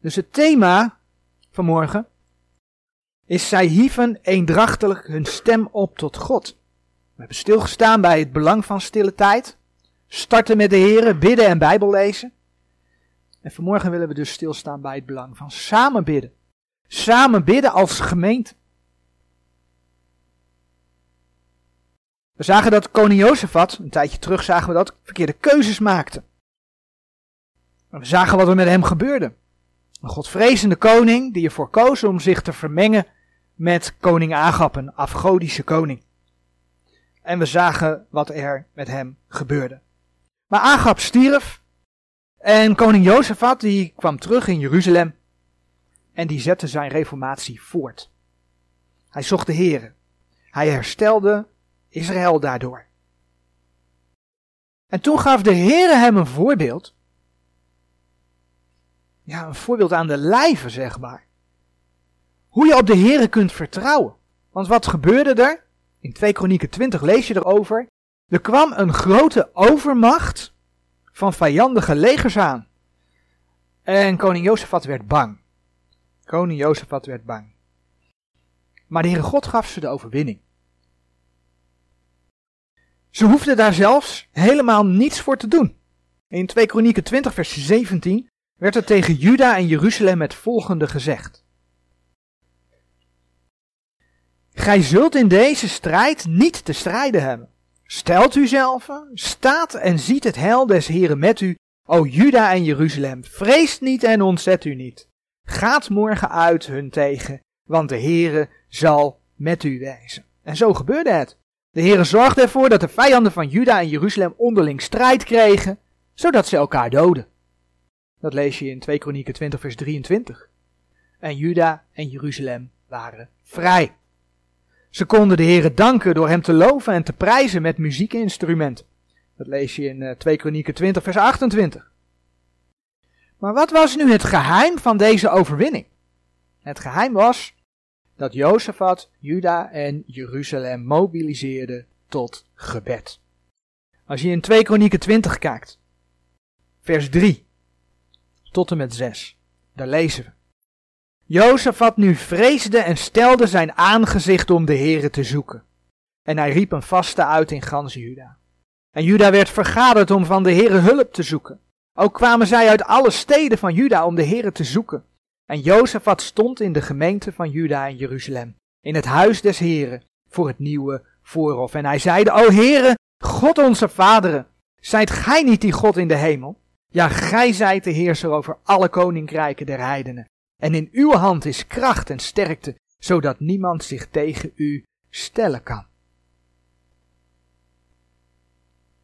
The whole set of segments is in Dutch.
Dus het thema vanmorgen is zij hieven eendrachtelijk hun stem op tot God. We hebben stilgestaan bij het belang van stille tijd, starten met de Heren, bidden en Bijbel lezen. En vanmorgen willen we dus stilstaan bij het belang van samen bidden. Samen bidden als gemeente. We zagen dat koning Jozefat, een tijdje terug zagen we dat, verkeerde keuzes maakte. we zagen wat er met hem gebeurde. Een godvrezende koning die ervoor koos om zich te vermengen met koning Agap, een afgodische koning. En we zagen wat er met hem gebeurde. Maar Agap stierf en koning Jozefat die kwam terug in Jeruzalem en die zette zijn reformatie voort. Hij zocht de Here. Hij herstelde Israël daardoor. En toen gaf de Heere hem een voorbeeld. Ja, een voorbeeld aan de lijve, zeg maar. Hoe je op de Heere kunt vertrouwen. Want wat gebeurde er? In 2 Kronieken 20 lees je erover. Er kwam een grote overmacht van vijandige legers aan. En koning Jozefat werd bang. Koning Jozefat werd bang. Maar de Heere God gaf ze de overwinning. Ze hoefden daar zelfs helemaal niets voor te doen. In 2 Kronieken 20 vers 17 werd er tegen Juda en Jeruzalem het volgende gezegd. Gij zult in deze strijd niet te strijden hebben. Stelt u zelf, staat en ziet het heil des Heren met u, o Juda en Jeruzalem. Vreest niet en ontzet u niet. Gaat morgen uit hun tegen, want de Heere zal met u wezen. En zo gebeurde het. De Heere zorgde ervoor dat de vijanden van Juda en Jeruzalem onderling strijd kregen, zodat ze elkaar doden. Dat lees je in 2 Kronieken 20 vers 23. En Juda en Jeruzalem waren vrij. Ze konden de Heere danken door hem te loven en te prijzen met muziekinstrumenten. Dat lees je in 2 eh, Kronieken 20 vers 28. Maar wat was nu het geheim van deze overwinning? Het geheim was dat Jozefat Juda en Jeruzalem mobiliseerde tot gebed. Als je in 2 Kronieken 20 kijkt, vers 3 tot en met 6, daar lezen we. Jozefat nu vreesde en stelde zijn aangezicht om de Here te zoeken. En hij riep een vaste uit in gans Juda. En Juda werd vergaderd om van de Here hulp te zoeken. Ook kwamen zij uit alle steden van Juda om de Here te zoeken. En Jozefat stond in de gemeente van Juda en Jeruzalem, in het huis des Heren, voor het nieuwe voorhof. En hij zeide, O Heere, God onze vaderen, zijt gij niet die God in de hemel? Ja, gij zijt de heerser over alle koninkrijken der heidenen. En in uw hand is kracht en sterkte, zodat niemand zich tegen u stellen kan.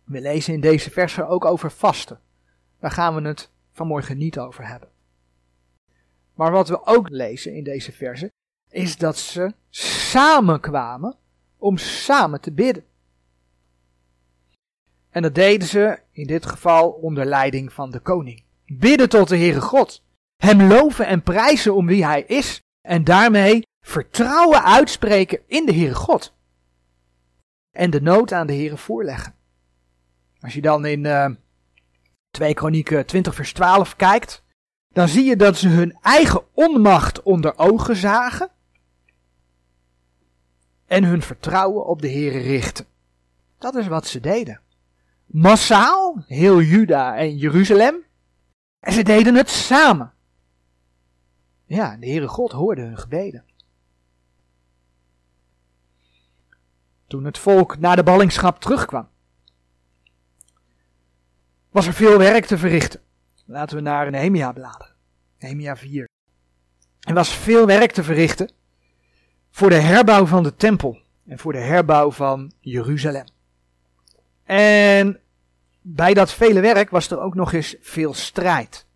We lezen in deze versen ook over vasten. Daar gaan we het vanmorgen niet over hebben. Maar wat we ook lezen in deze verse, is dat ze samenkwamen om samen te bidden. En dat deden ze in dit geval onder leiding van de koning. Bidden tot de Heere God. Hem loven en prijzen om wie hij is. En daarmee vertrouwen uitspreken in de Heere God. En de nood aan de Heere voorleggen. Als je dan in uh, eh, 2 Kronieken 20 vers 12 kijkt, dan zie je dat ze hun eigen onmacht onder ogen zagen en hun vertrouwen op de Heere richten. Dat is wat ze deden. Massaal, heel Juda en Jeruzalem. En ze deden het samen. Ja, de Heere God hoorde hun gebeden. Toen het volk naar de ballingschap terugkwam, was er veel werk te verrichten. Laten we naar Nehemia bladeren. Nehemia 4. Er was veel werk te verrichten voor de herbouw van de tempel en voor de herbouw van Jeruzalem. En bij dat vele werk was er ook nog eens veel strijd.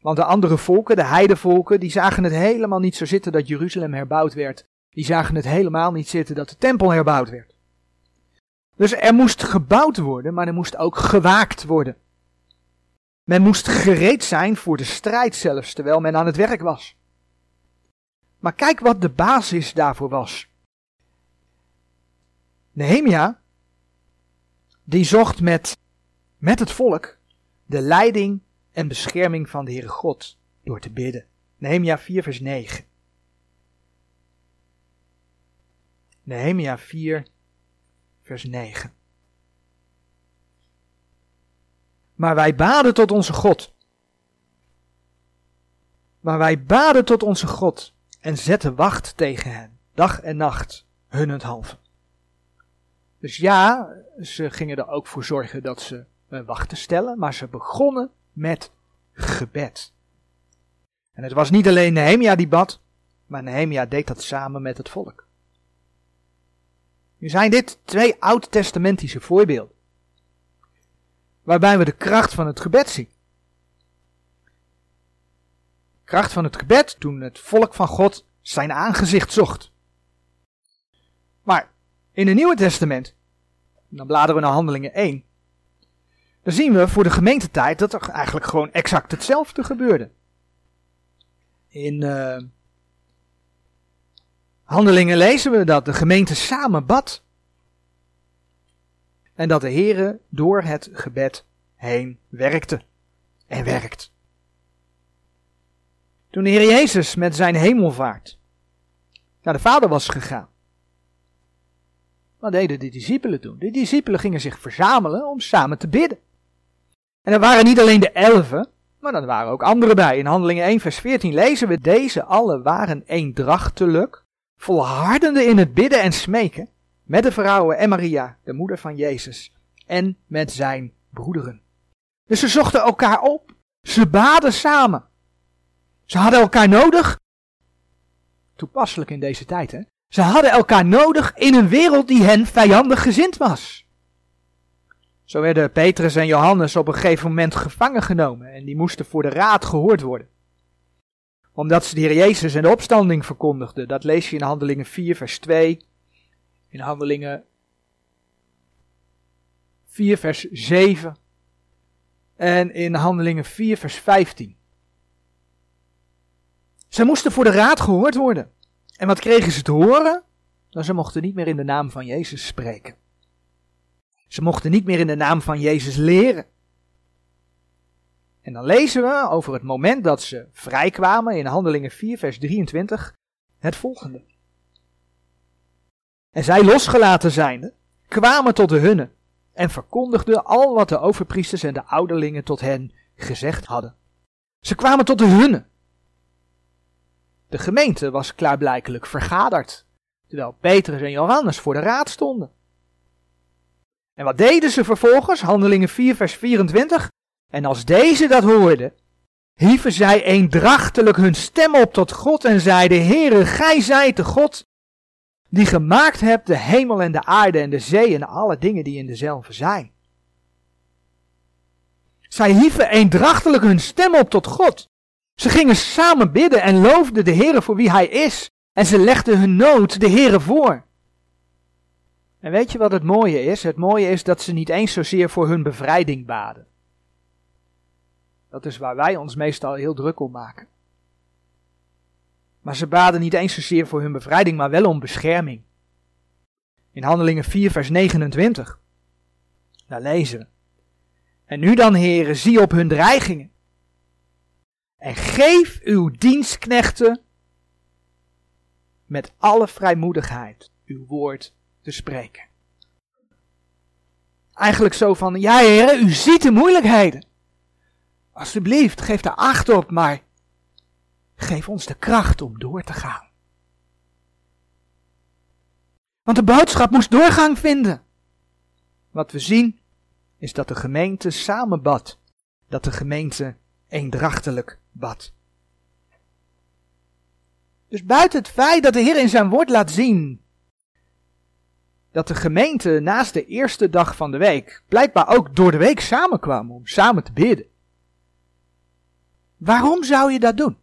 Want de andere volken, de heidevolken, die zagen het helemaal niet zo zitten dat Jeruzalem herbouwd werd. Die zagen het helemaal niet zitten dat de tempel herbouwd werd. Dus er moest gebouwd worden, maar er moest ook gewaakt worden. Men moest gereed zijn voor de strijd zelfs, terwijl men aan het werk was. Maar kijk wat de basis daarvoor was. Nehemia, die zocht met, met het volk de leiding en bescherming van de Heere God door te bidden. Nehemia 4 vers 9. Nehemia 4 vers 9. Maar wij baden tot onze God. Maar wij baden tot onze God en zetten wacht tegen hen, dag en nacht, hunnendhalve. Dus ja, ze gingen er ook voor zorgen dat ze wachten stellen, maar ze begonnen met gebed. En het was niet alleen Nehemia die bad, maar Nehemia deed dat samen met het volk. Nu zijn dit twee oud-testamentische voorbeelden, waarbij we de kracht van het gebed zien. Kracht van het gebed toen het volk van God zijn aangezicht zocht. Maar in het Nieuwe Testament, dan bladeren we naar Handelingen 1, dan zien we voor de gemeentetijd dat er eigenlijk gewoon exact hetzelfde gebeurde. In uh, Handelingen lezen we dat de gemeente samen bad. En dat de Heere door het gebed heen werkte. En werkt. Toen de Heer Jezus met zijn hemelvaart naar de Vader was gegaan. Wat deden de discipelen toen? De discipelen gingen zich verzamelen om samen te bidden. En er waren niet alleen de elfen, maar er waren ook anderen bij. In Handelingen 1 vers 14 lezen we, deze allen waren eendrachtelijk, volhardende in het bidden en smeken, met de vrouwen en Maria, de moeder van Jezus, en met zijn broederen. Dus ze zochten elkaar op, ze baden samen. Ze hadden elkaar nodig. Toepasselijk in deze tijd, hè? Ze hadden elkaar nodig in een wereld die hen vijandig gezind was. Zo werden Petrus en Johannes op een gegeven moment gevangen genomen en die moesten voor de raad gehoord worden. Omdat ze de Jezus en de opstanding verkondigden. Dat lees je in Handelingen 4 vers 2, in Handelingen 4 vers 7 en in Handelingen 4 vers 15. Ze moesten voor de raad gehoord worden. En wat kregen ze te horen? Nou, ze mochten niet meer in de naam van Jezus spreken. Ze mochten niet meer in de naam van Jezus leren. En dan lezen we over het moment dat ze vrijkwamen in Handelingen 4, vers 23, het volgende. En zij losgelaten zijnde, kwamen tot de hunne en verkondigden al wat de overpriesters en de ouderlingen tot hen gezegd hadden. Ze kwamen tot de hunne de gemeente was klaarblijkelijk vergaderd, terwijl Petrus en Johannes voor de raad stonden. En wat deden ze vervolgens? Handelingen 4, vers 24. En als deze dat hoorden, hieven zij eendrachtelijk hun stem op tot God en zeiden, Heere, gij zijt de God die gemaakt hebt de hemel en de aarde en de zee en alle dingen die in dezelfde zijn. Zij hieven eendrachtelijk hun stem op tot God. Ze gingen samen bidden en loofden de Heer voor wie Hij is. En ze legden hun nood de Heer voor. En weet je wat het mooie is? Het mooie is dat ze niet eens zozeer voor hun bevrijding baden. Dat is waar wij ons meestal heel druk om maken. Maar ze baden niet eens zozeer voor hun bevrijding, maar wel om bescherming. In Handelingen 4, vers 29. Daar lezen we. En nu dan, heren, zie op hun dreigingen en geef uw dienstknechten met alle vrijmoedigheid uw woord te spreken. Eigenlijk zo van, ja heren, u ziet de moeilijkheden. Alsjeblieft, geef daar acht op, maar geef ons de kracht om door te gaan. Want de boodschap moest doorgang vinden. Wat we zien is dat de gemeente samen bad. Dat de gemeente eendrachtelijk bad. Dus buiten het feit dat de Heer in zijn woord laat zien dat de gemeente naast de eerste dag van de week blijkbaar ook door de week samenkwam om samen te bidden. Waarom zou je dat doen?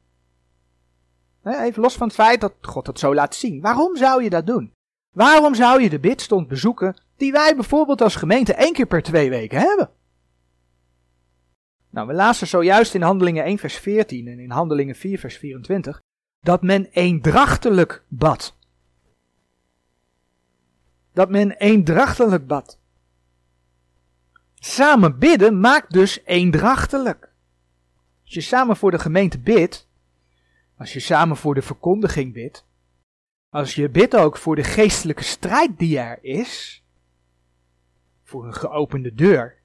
Even los van het feit dat God het zo laat zien. Waarom zou je dat doen? Waarom zou je de bidstond bezoeken die wij bijvoorbeeld als gemeente één keer per twee weken hebben? Nou, we lazen zojuist in Handelingen 1 vers 14 en in Handelingen 4 vers 24 dat men eendrachtelijk bad. Dat men eendrachtelijk bad. Samen bidden maakt dus eendrachtelijk. Als je samen voor de gemeente bidt, Als je samen voor de verkondiging bidt. Als je bidt ook voor de geestelijke strijd die er is. Voor een geopende deur.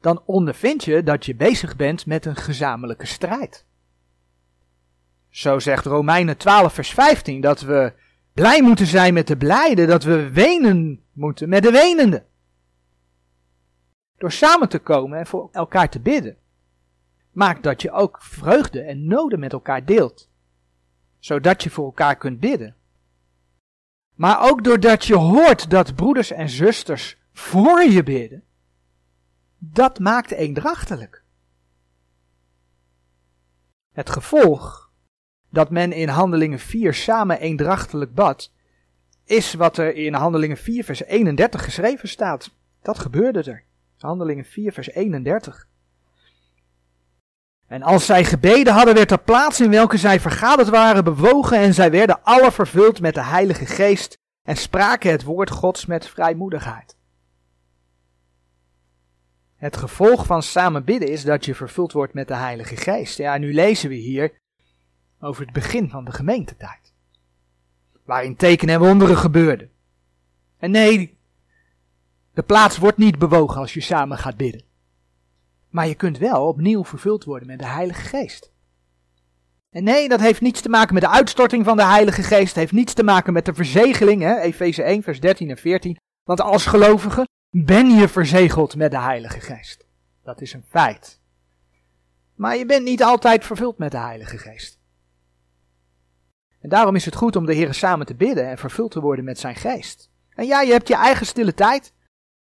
Dan ondervind je dat je bezig bent met een gezamenlijke strijd. Zo zegt Romeinen 12 vers 15 dat we blij moeten zijn met de blijden, dat we wenen moeten met de wenenden. Door samen te komen en voor elkaar te bidden, maakt dat je ook vreugde en noden met elkaar deelt, zodat je voor elkaar kunt bidden. Maar ook doordat je hoort dat broeders en zusters voor je bidden, dat maakt eendrachtelijk. Het gevolg dat men in Handelingen 4 samen eendrachtelijk bad, is wat er in Handelingen 4 vers 31 geschreven staat. Dat gebeurde er. Handelingen 4 vers 31. En als zij gebeden hadden, werd de plaats in welke zij vergaderd waren bewogen en zij werden alle vervuld met de Heilige Geest en spraken het woord Gods met vrijmoedigheid. Het gevolg van samen bidden is dat je vervuld wordt met de Heilige Geest. Ja, nu lezen we hier over het begin van de gemeentetijd. Waarin tekenen en wonderen gebeurden. En nee, de plaats wordt niet bewogen als je samen gaat bidden. Maar je kunt wel opnieuw vervuld worden met de Heilige Geest. En nee, dat heeft niets te maken met de uitstorting van de Heilige Geest. Het heeft niets te maken met de verzegeling? Efeze 1, vers 13 en 14. Want als gelovige ben je verzegeld met de Heilige Geest. Dat is een feit. Maar je bent niet altijd vervuld met de Heilige Geest. En daarom is het goed om de Heer samen te bidden en vervuld te worden met zijn geest. En ja, je hebt je eigen stille tijd.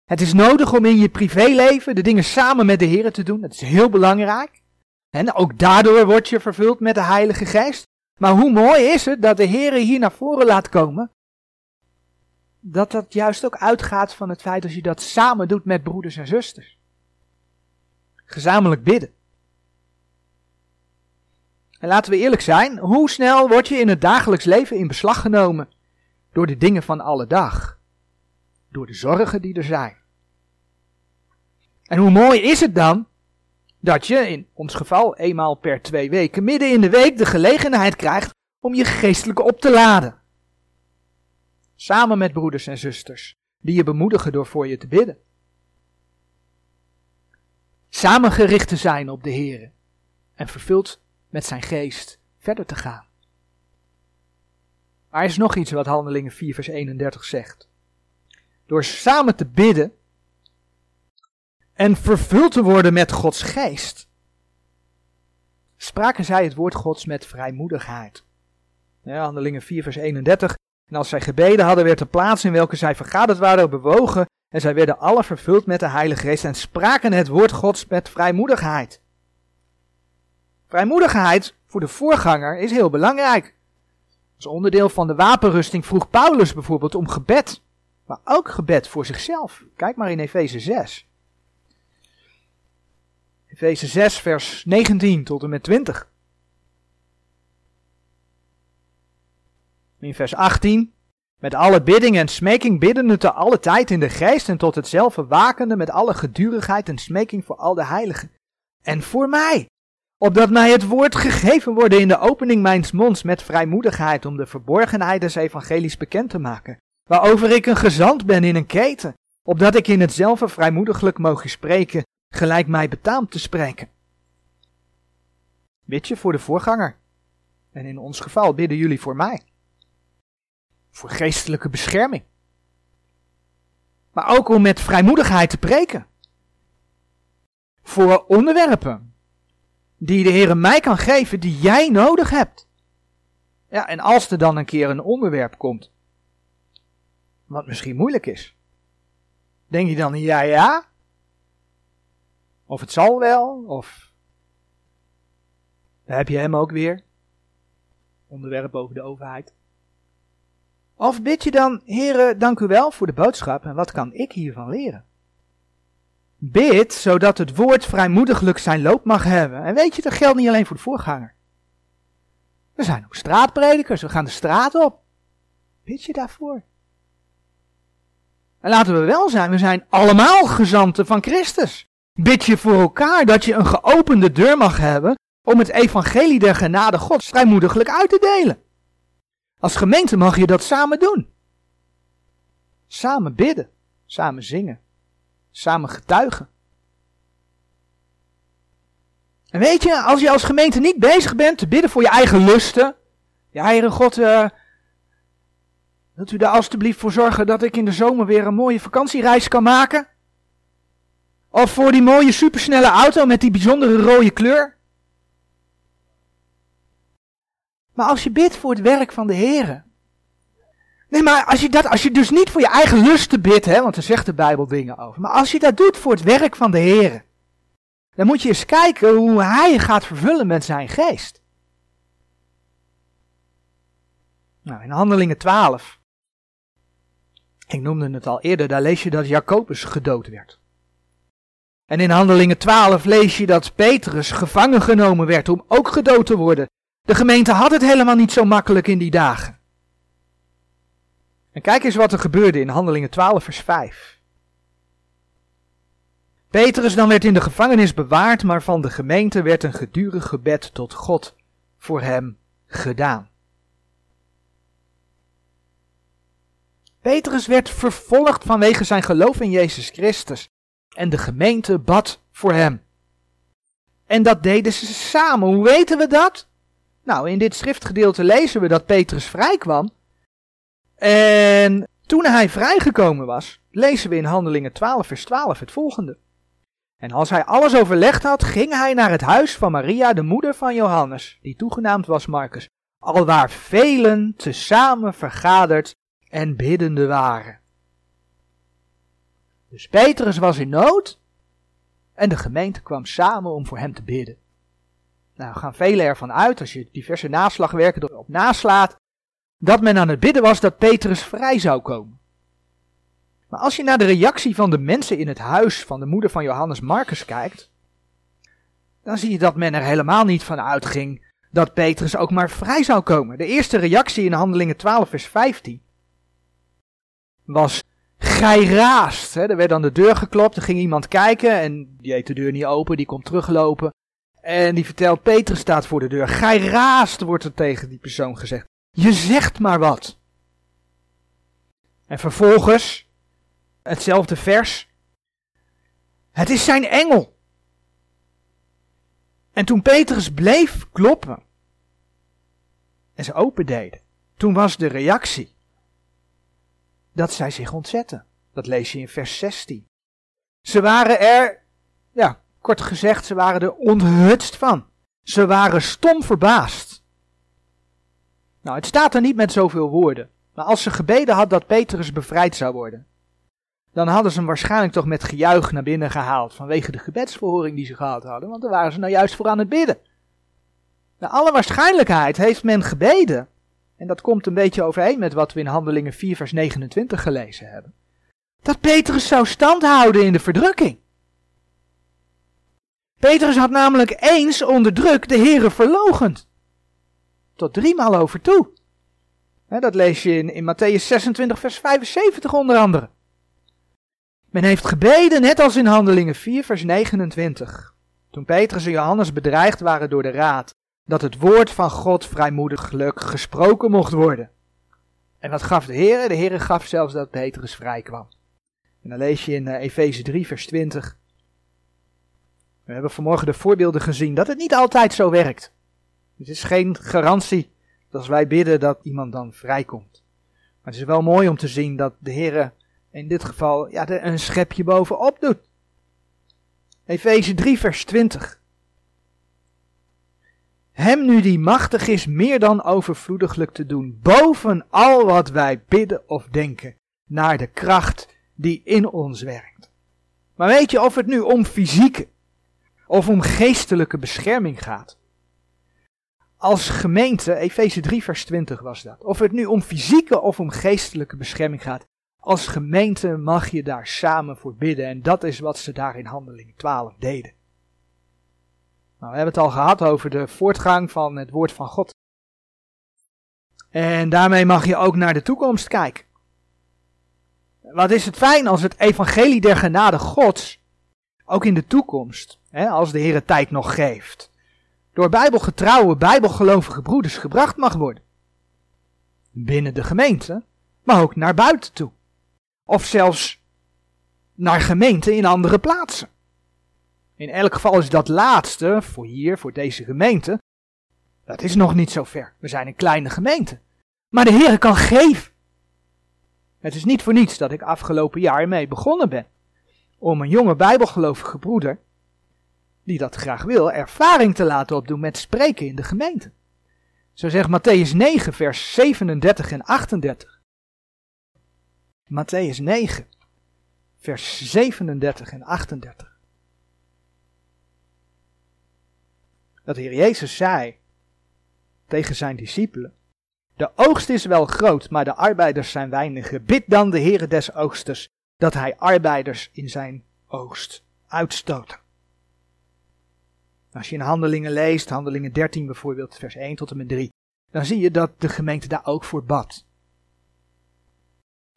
Het is nodig om in je privéleven de dingen samen met de Heer te doen. Dat is heel belangrijk. En ook daardoor word je vervuld met de Heilige Geest. Maar hoe mooi is het dat de Heer hier naar voren laat komen. Dat dat juist ook uitgaat van het feit dat je dat samen doet met broeders en zusters. Gezamenlijk bidden. En laten we eerlijk zijn, hoe snel word je in het dagelijks leven in beslag genomen door de dingen van alle dag? Door de zorgen die er zijn. En hoe mooi is het dan dat je in ons geval eenmaal per twee weken midden in de week de gelegenheid krijgt om je geestelijke op te laden. Samen met broeders en zusters die je bemoedigen door voor je te bidden. Samen gericht te zijn op de Heer en vervuld met zijn geest verder te gaan. Maar er is nog iets wat Handelingen 4 vers 31 zegt. Door samen te bidden en vervuld te worden met Gods geest, spraken zij het woord Gods met vrijmoedigheid. Ja, Handelingen 4 vers 31. En als zij gebeden hadden, werd de plaats in welke zij vergaderd waren bewogen. En zij werden alle vervuld met de Heilige Geest en spraken het woord Gods met vrijmoedigheid. Vrijmoedigheid voor de voorganger is heel belangrijk. Als onderdeel van de wapenrusting vroeg Paulus bijvoorbeeld om gebed, maar ook gebed voor zichzelf. Kijk maar in Efeze 6. Efeze 6, vers 19 tot en met 20. In vers 18. Met alle bidding en smeking bidden te alle tijd in de geest en tot hetzelfde wakende met alle gedurigheid en smeking voor al de heiligen. En voor mij, opdat mij het woord gegeven worden in de opening mijns monds met vrijmoedigheid om de verborgenheid des evangelies bekend te maken, waarover ik een gezant ben in een keten, opdat ik in hetzelfde vrijmoediglijk mogen spreken, gelijk mij betaamt te spreken. Bid je voor de voorganger. En in ons geval bidden jullie voor mij. Voor geestelijke bescherming. Maar ook om met vrijmoedigheid te preken. Voor onderwerpen die de Heer mij kan geven, die jij nodig hebt. Ja, en als er dan een keer een onderwerp komt, wat misschien moeilijk is, denk je dan, ja, ja, of het zal wel, of dan heb je hem ook weer, onderwerp over de overheid. Of bid je dan, Heere, dank u wel voor de boodschap en wat kan ik hiervan leren? Bid zodat het woord vrijmoediglijk zijn loop mag hebben. En weet je, dat geldt niet alleen voor de voorganger. Er zijn ook straatpredikers, we gaan de straat op. Bid je daarvoor? En laten we wel zijn, we zijn allemaal gezanten van Christus. Bid je voor elkaar dat je een geopende deur mag hebben om het evangelie der genade God vrijmoediglijk uit te delen. Als gemeente mag je dat samen doen. Samen bidden, samen zingen, samen getuigen. En weet je, als je als gemeente niet bezig bent te bidden voor je eigen lusten. Ja, Heere God, uh, wilt u daar alstublieft voor zorgen dat ik in de zomer weer een mooie vakantiereis kan maken? Of voor die mooie supersnelle auto met die bijzondere rode kleur? Maar als je bidt voor het werk van de Heer. Nee, maar als je, dat, als je dus niet voor je eigen lusten bidt, hè, want er zegt de Bijbel dingen over. Maar als je dat doet voor het werk van de Heer. Dan moet je eens kijken hoe hij je gaat vervullen met zijn geest. Nou, in Handelingen 12. Ik noemde het al eerder, daar lees je dat Jacobus gedood werd. En in Handelingen 12 lees je dat Petrus gevangen genomen werd om ook gedood te worden. De gemeente had het helemaal niet zo makkelijk in die dagen. En kijk eens wat er gebeurde in Handelingen 12, vers 5. Petrus dan werd in de gevangenis bewaard, maar van de gemeente werd een gedurig gebed tot God voor hem gedaan. Petrus werd vervolgd vanwege zijn geloof in Jezus Christus en de gemeente bad voor hem. En dat deden ze samen. Hoe weten we dat? Nou, in dit schriftgedeelte lezen we dat Petrus vrijkwam. En toen hij vrijgekomen was, lezen we in Handelingen 12, vers 12 het volgende. En als hij alles overlegd had, ging hij naar het huis van Maria, de moeder van Johannes, die toegenaamd was Marcus, alwaar velen tezamen vergaderd en biddende waren. Dus Petrus was in nood en de gemeente kwam samen om voor hem te bidden. Nou, gaan velen ervan uit, als je diverse naslagwerken erop naslaat, dat men aan het bidden was dat Petrus vrij zou komen. Maar als je naar de reactie van de mensen in het huis van de moeder van Johannes Marcus kijkt, dan zie je dat men er helemaal niet van uitging dat Petrus ook maar vrij zou komen. De eerste reactie in Handelingen 12, vers 15 was gij raast. Hè? Er werd aan de deur geklopt, er ging iemand kijken en die heeft de deur niet open, die komt teruglopen. En die vertelt, Petrus staat voor de deur. Gij raast, wordt er tegen die persoon gezegd. Je zegt maar wat. En vervolgens, hetzelfde vers. Het is zijn engel. En toen Petrus bleef kloppen en ze opendeden, toen was de reactie dat zij zich ontzetten. Dat lees je in vers 16. Ze waren er, ja, kort gezegd, ze waren er onthutst van. Ze waren stom verbaasd. Nou, het staat er niet met zoveel woorden. Maar als ze gebeden had dat Petrus bevrijd zou worden, dan hadden ze hem waarschijnlijk toch met gejuich naar binnen gehaald. Vanwege de gebedsverhoring die ze gehad hadden. Want daar waren ze nou juist voor aan het bidden. Naar alle waarschijnlijkheid heeft men gebeden en dat komt een beetje overeen met wat we in Handelingen 4 vers 29 gelezen hebben. Dat Petrus zou standhouden in de verdrukking. Petrus had namelijk eens onder druk de Here verlogend. Tot driemaal over toe. dat lees je in, in Matthäus 26 vers 75 onder andere. Men heeft gebeden net als in Handelingen 4 vers 29. Toen Petrus en Johannes bedreigd waren door de raad dat het woord van God vrijmoediglijk gesproken mocht worden. En wat gaf de Heer? De Heer gaf zelfs dat Petrus vrij kwam. En dan lees je in uh, Efeze 3, vers 20. We hebben vanmorgen de voorbeelden gezien dat het niet altijd zo werkt. Het is geen garantie dat als wij bidden dat iemand dan vrijkomt. Maar het is wel mooi om te zien dat de Heer in dit geval ja, een schepje bovenop doet. Efeze 3, vers 20. Hem nu die machtig is meer dan overvloediglijk te doen, boven al wat wij bidden of denken, naar de kracht die in ons werkt. Maar weet je of het nu om fysieke of om geestelijke bescherming gaat? Als gemeente, Efeze 3 vers 20 was dat, of het nu om fysieke of om geestelijke bescherming gaat, als gemeente mag je daar samen voor bidden en dat is wat ze daar in Handelingen 12 deden. Nou, we hebben het al gehad over de voortgang van het woord van God. En daarmee mag je ook naar de toekomst kijken. Wat is het fijn als het evangelie der genade Gods ook in de toekomst, als de Heer tijd nog geeft, door bijbelgetrouwe, bijbelgelovige broeders gebracht mag worden. Binnen de gemeente, maar ook naar buiten toe. Of zelfs naar gemeenten in andere plaatsen. In elk geval is dat laatste, voor hier, voor deze gemeente, dat is nog niet zo ver. We zijn een kleine gemeente. Maar de Heer kan geven. Het is niet voor niets dat ik afgelopen jaar mee begonnen ben. Om een jonge bijbelgelovige broeder, die dat graag wil, ervaring te laten opdoen met spreken in de gemeente. Zo zegt Matthäus 9, vers 37 en 38. Matthäus 9, vers 37 en 38. Dat Heer Jezus zei tegen zijn discipelen. De oogst is wel groot, maar de arbeiders zijn weinige. Bid dan de Heere des oogsters, dat hij arbeiders in zijn oogst uitstoot. Als je in Handelingen leest, Handelingen 13 bijvoorbeeld, vers 1 tot en met 3, dan zie je dat de gemeente daar ook voor bad.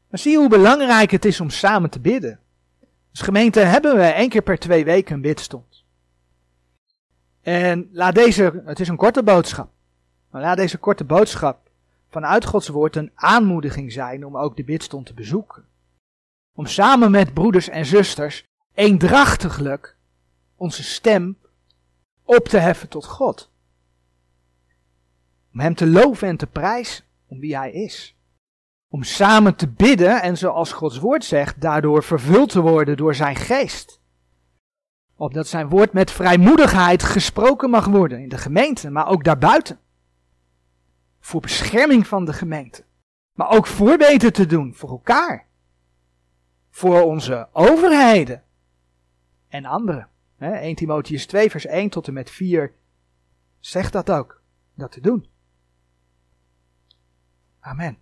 Dan zie je hoe belangrijk het is om samen te bidden. Als gemeente hebben we één keer per twee weken een bidstond. En laat deze, het is een korte boodschap, maar laat deze korte boodschap vanuit Gods woord een aanmoediging zijn om ook de bidstond te bezoeken. Om samen met broeders en zusters eendrachtiglijk onze stem op te heffen tot God. Om Hem te loven en te prijzen om wie Hij is. Om samen te bidden en zoals Gods woord zegt, daardoor vervuld te worden door Zijn geest. Opdat Zijn woord met vrijmoedigheid gesproken mag worden in de gemeente, maar ook daarbuiten. Voor bescherming van de gemeente. Maar ook voorbeter te doen voor elkaar. Voor onze overheden. En anderen. 1 Timotheus 2 vers 1 tot en met 4 zegt dat ook. Dat te doen. Amen.